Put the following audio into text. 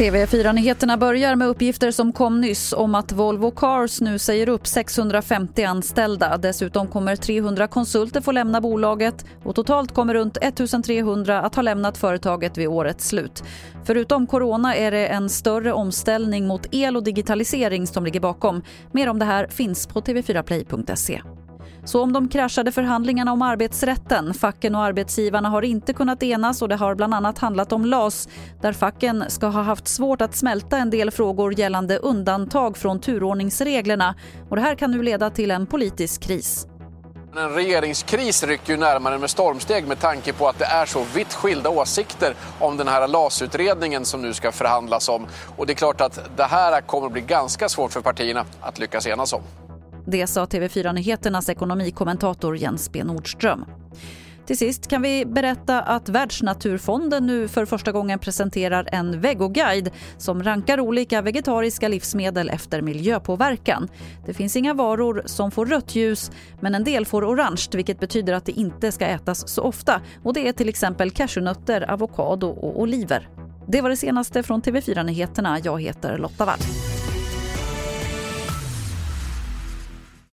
TV4-nyheterna börjar med uppgifter som kom nyss om att Volvo Cars nu säger upp 650 anställda. Dessutom kommer 300 konsulter få lämna bolaget och totalt kommer runt 1300 att ha lämnat företaget vid årets slut. Förutom corona är det en större omställning mot el och digitalisering som ligger bakom. Mer om det här finns på tv4play.se. Så om de kraschade förhandlingarna om arbetsrätten. Facken och arbetsgivarna har inte kunnat enas och det har bland annat handlat om LAS där facken ska ha haft svårt att smälta en del frågor gällande undantag från turordningsreglerna. Och det här kan nu leda till en politisk kris. En regeringskris rycker ju närmare med stormsteg med tanke på att det är så vitt skilda åsikter om den här LAS-utredningen som nu ska förhandlas om. Och det är klart att det här kommer att bli ganska svårt för partierna att lyckas enas om. Det sa TV4 Nyheternas ekonomikommentator Jens B Nordström. Till sist kan vi berätta att Världsnaturfonden nu för första gången presenterar en vegoguide som rankar olika vegetariska livsmedel efter miljöpåverkan. Det finns inga varor som får rött ljus, men en del får orange vilket betyder att det inte ska ätas så ofta. Och Det är till exempel cashewnötter, avokado och oliver. Det var det senaste från TV4 Nyheterna. Jag heter Lotta Wall.